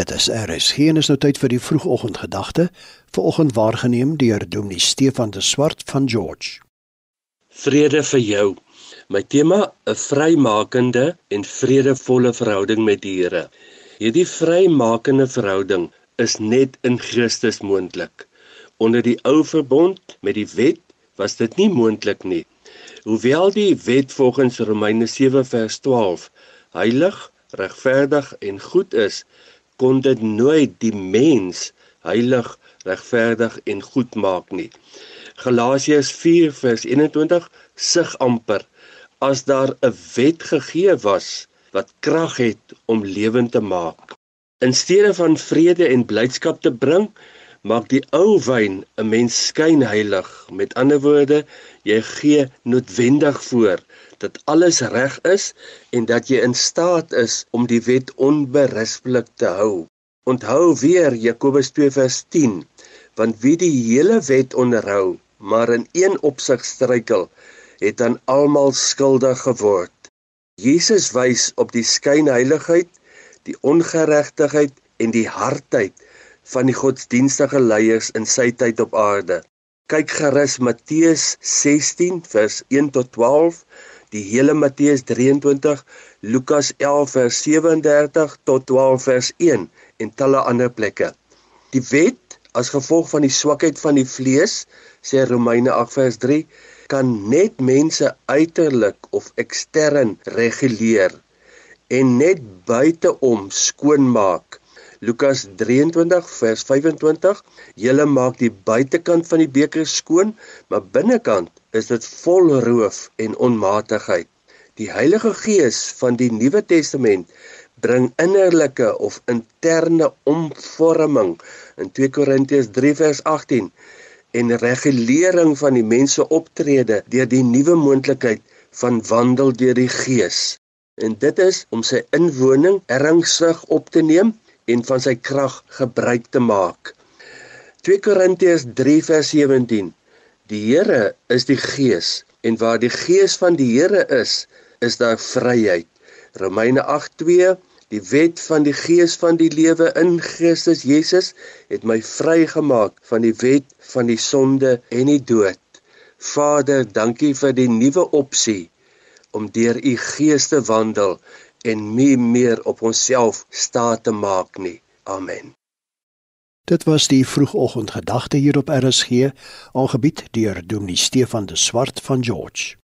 Dit is RSG en is nou tyd vir die vroegoggendgedagte, vanoggend waargeneem deur Dominee Stefan de Swart van George. Vrede vir jou. My tema: 'n vrymakende en vredevolle verhouding met die Here. Hierdie vrymakende verhouding is net in Christus moontlik. Onder die ou verbond met die wet was dit nie moontlik nie. Hoewel die wet volgens Romeine 7 vers 12 heilig, regverdig en goed is, kon dit nooit die mens heilig, regverdig en goed maak nie. Galasiërs 4:21 sug amper as daar 'n wet gegee was wat krag het om lewend te maak. In steede van vrede en blydskap te bring, maak die ou wyn 'n mens skyn heilig. Met ander woorde, jy gee noodwendig voor dat alles reg is en dat jy in staat is om die wet onberispelik te hou. Onthou weer Jakobus 2:10, want wie die hele wet onderhou, maar in een opsig struikel, het dan almal skuldig geword. Jesus wys op die skynheiligheid, die ongeregtigheid en die hardheid van die godsdienstige leiers in sy tyd op aarde. Kyk gerus Matteus 16 vers 1 tot 12 die hele Matteus 23, Lukas 11 vers 37 tot 12 vers 1 en talle ander plekke. Die wet as gevolg van die swakheid van die vlees, sê Romeine 8 vers 3, kan net mense uiterlik of ekstern reguleer en net buiteom skoonmaak Lukas 23 vers 25 Julle maak die buitekant van die beker skoon, maar binnekant is dit vol roof en onmatigheid. Die Heilige Gees van die Nuwe Testament bring innerlike of interne omvorming in 2 Korintiërs 3 vers 18 en regulering van die mense optrede deur die nuwe moontlikheid van wandel deur die Gees. En dit is om sy inwoning ernstig op te neem en van sy krag gebruik te maak. 2 Korintiërs 3 vers 17 Die Here is die Gees en waar die Gees van die Here is, is daar vryheid. Romeine 8:2 Die wet van die Gees van die lewe in Christus Jesus het my vrygemaak van die wet van die sonde en die dood. Vader, dankie vir die nuwe opsie om deur u Gees te wandel en nie meer op onsself staat te maak nie. Amen. Dit was die vroegoggendgedagte hier op RSG, aangebied deur Dominee Stefan de Swart van George.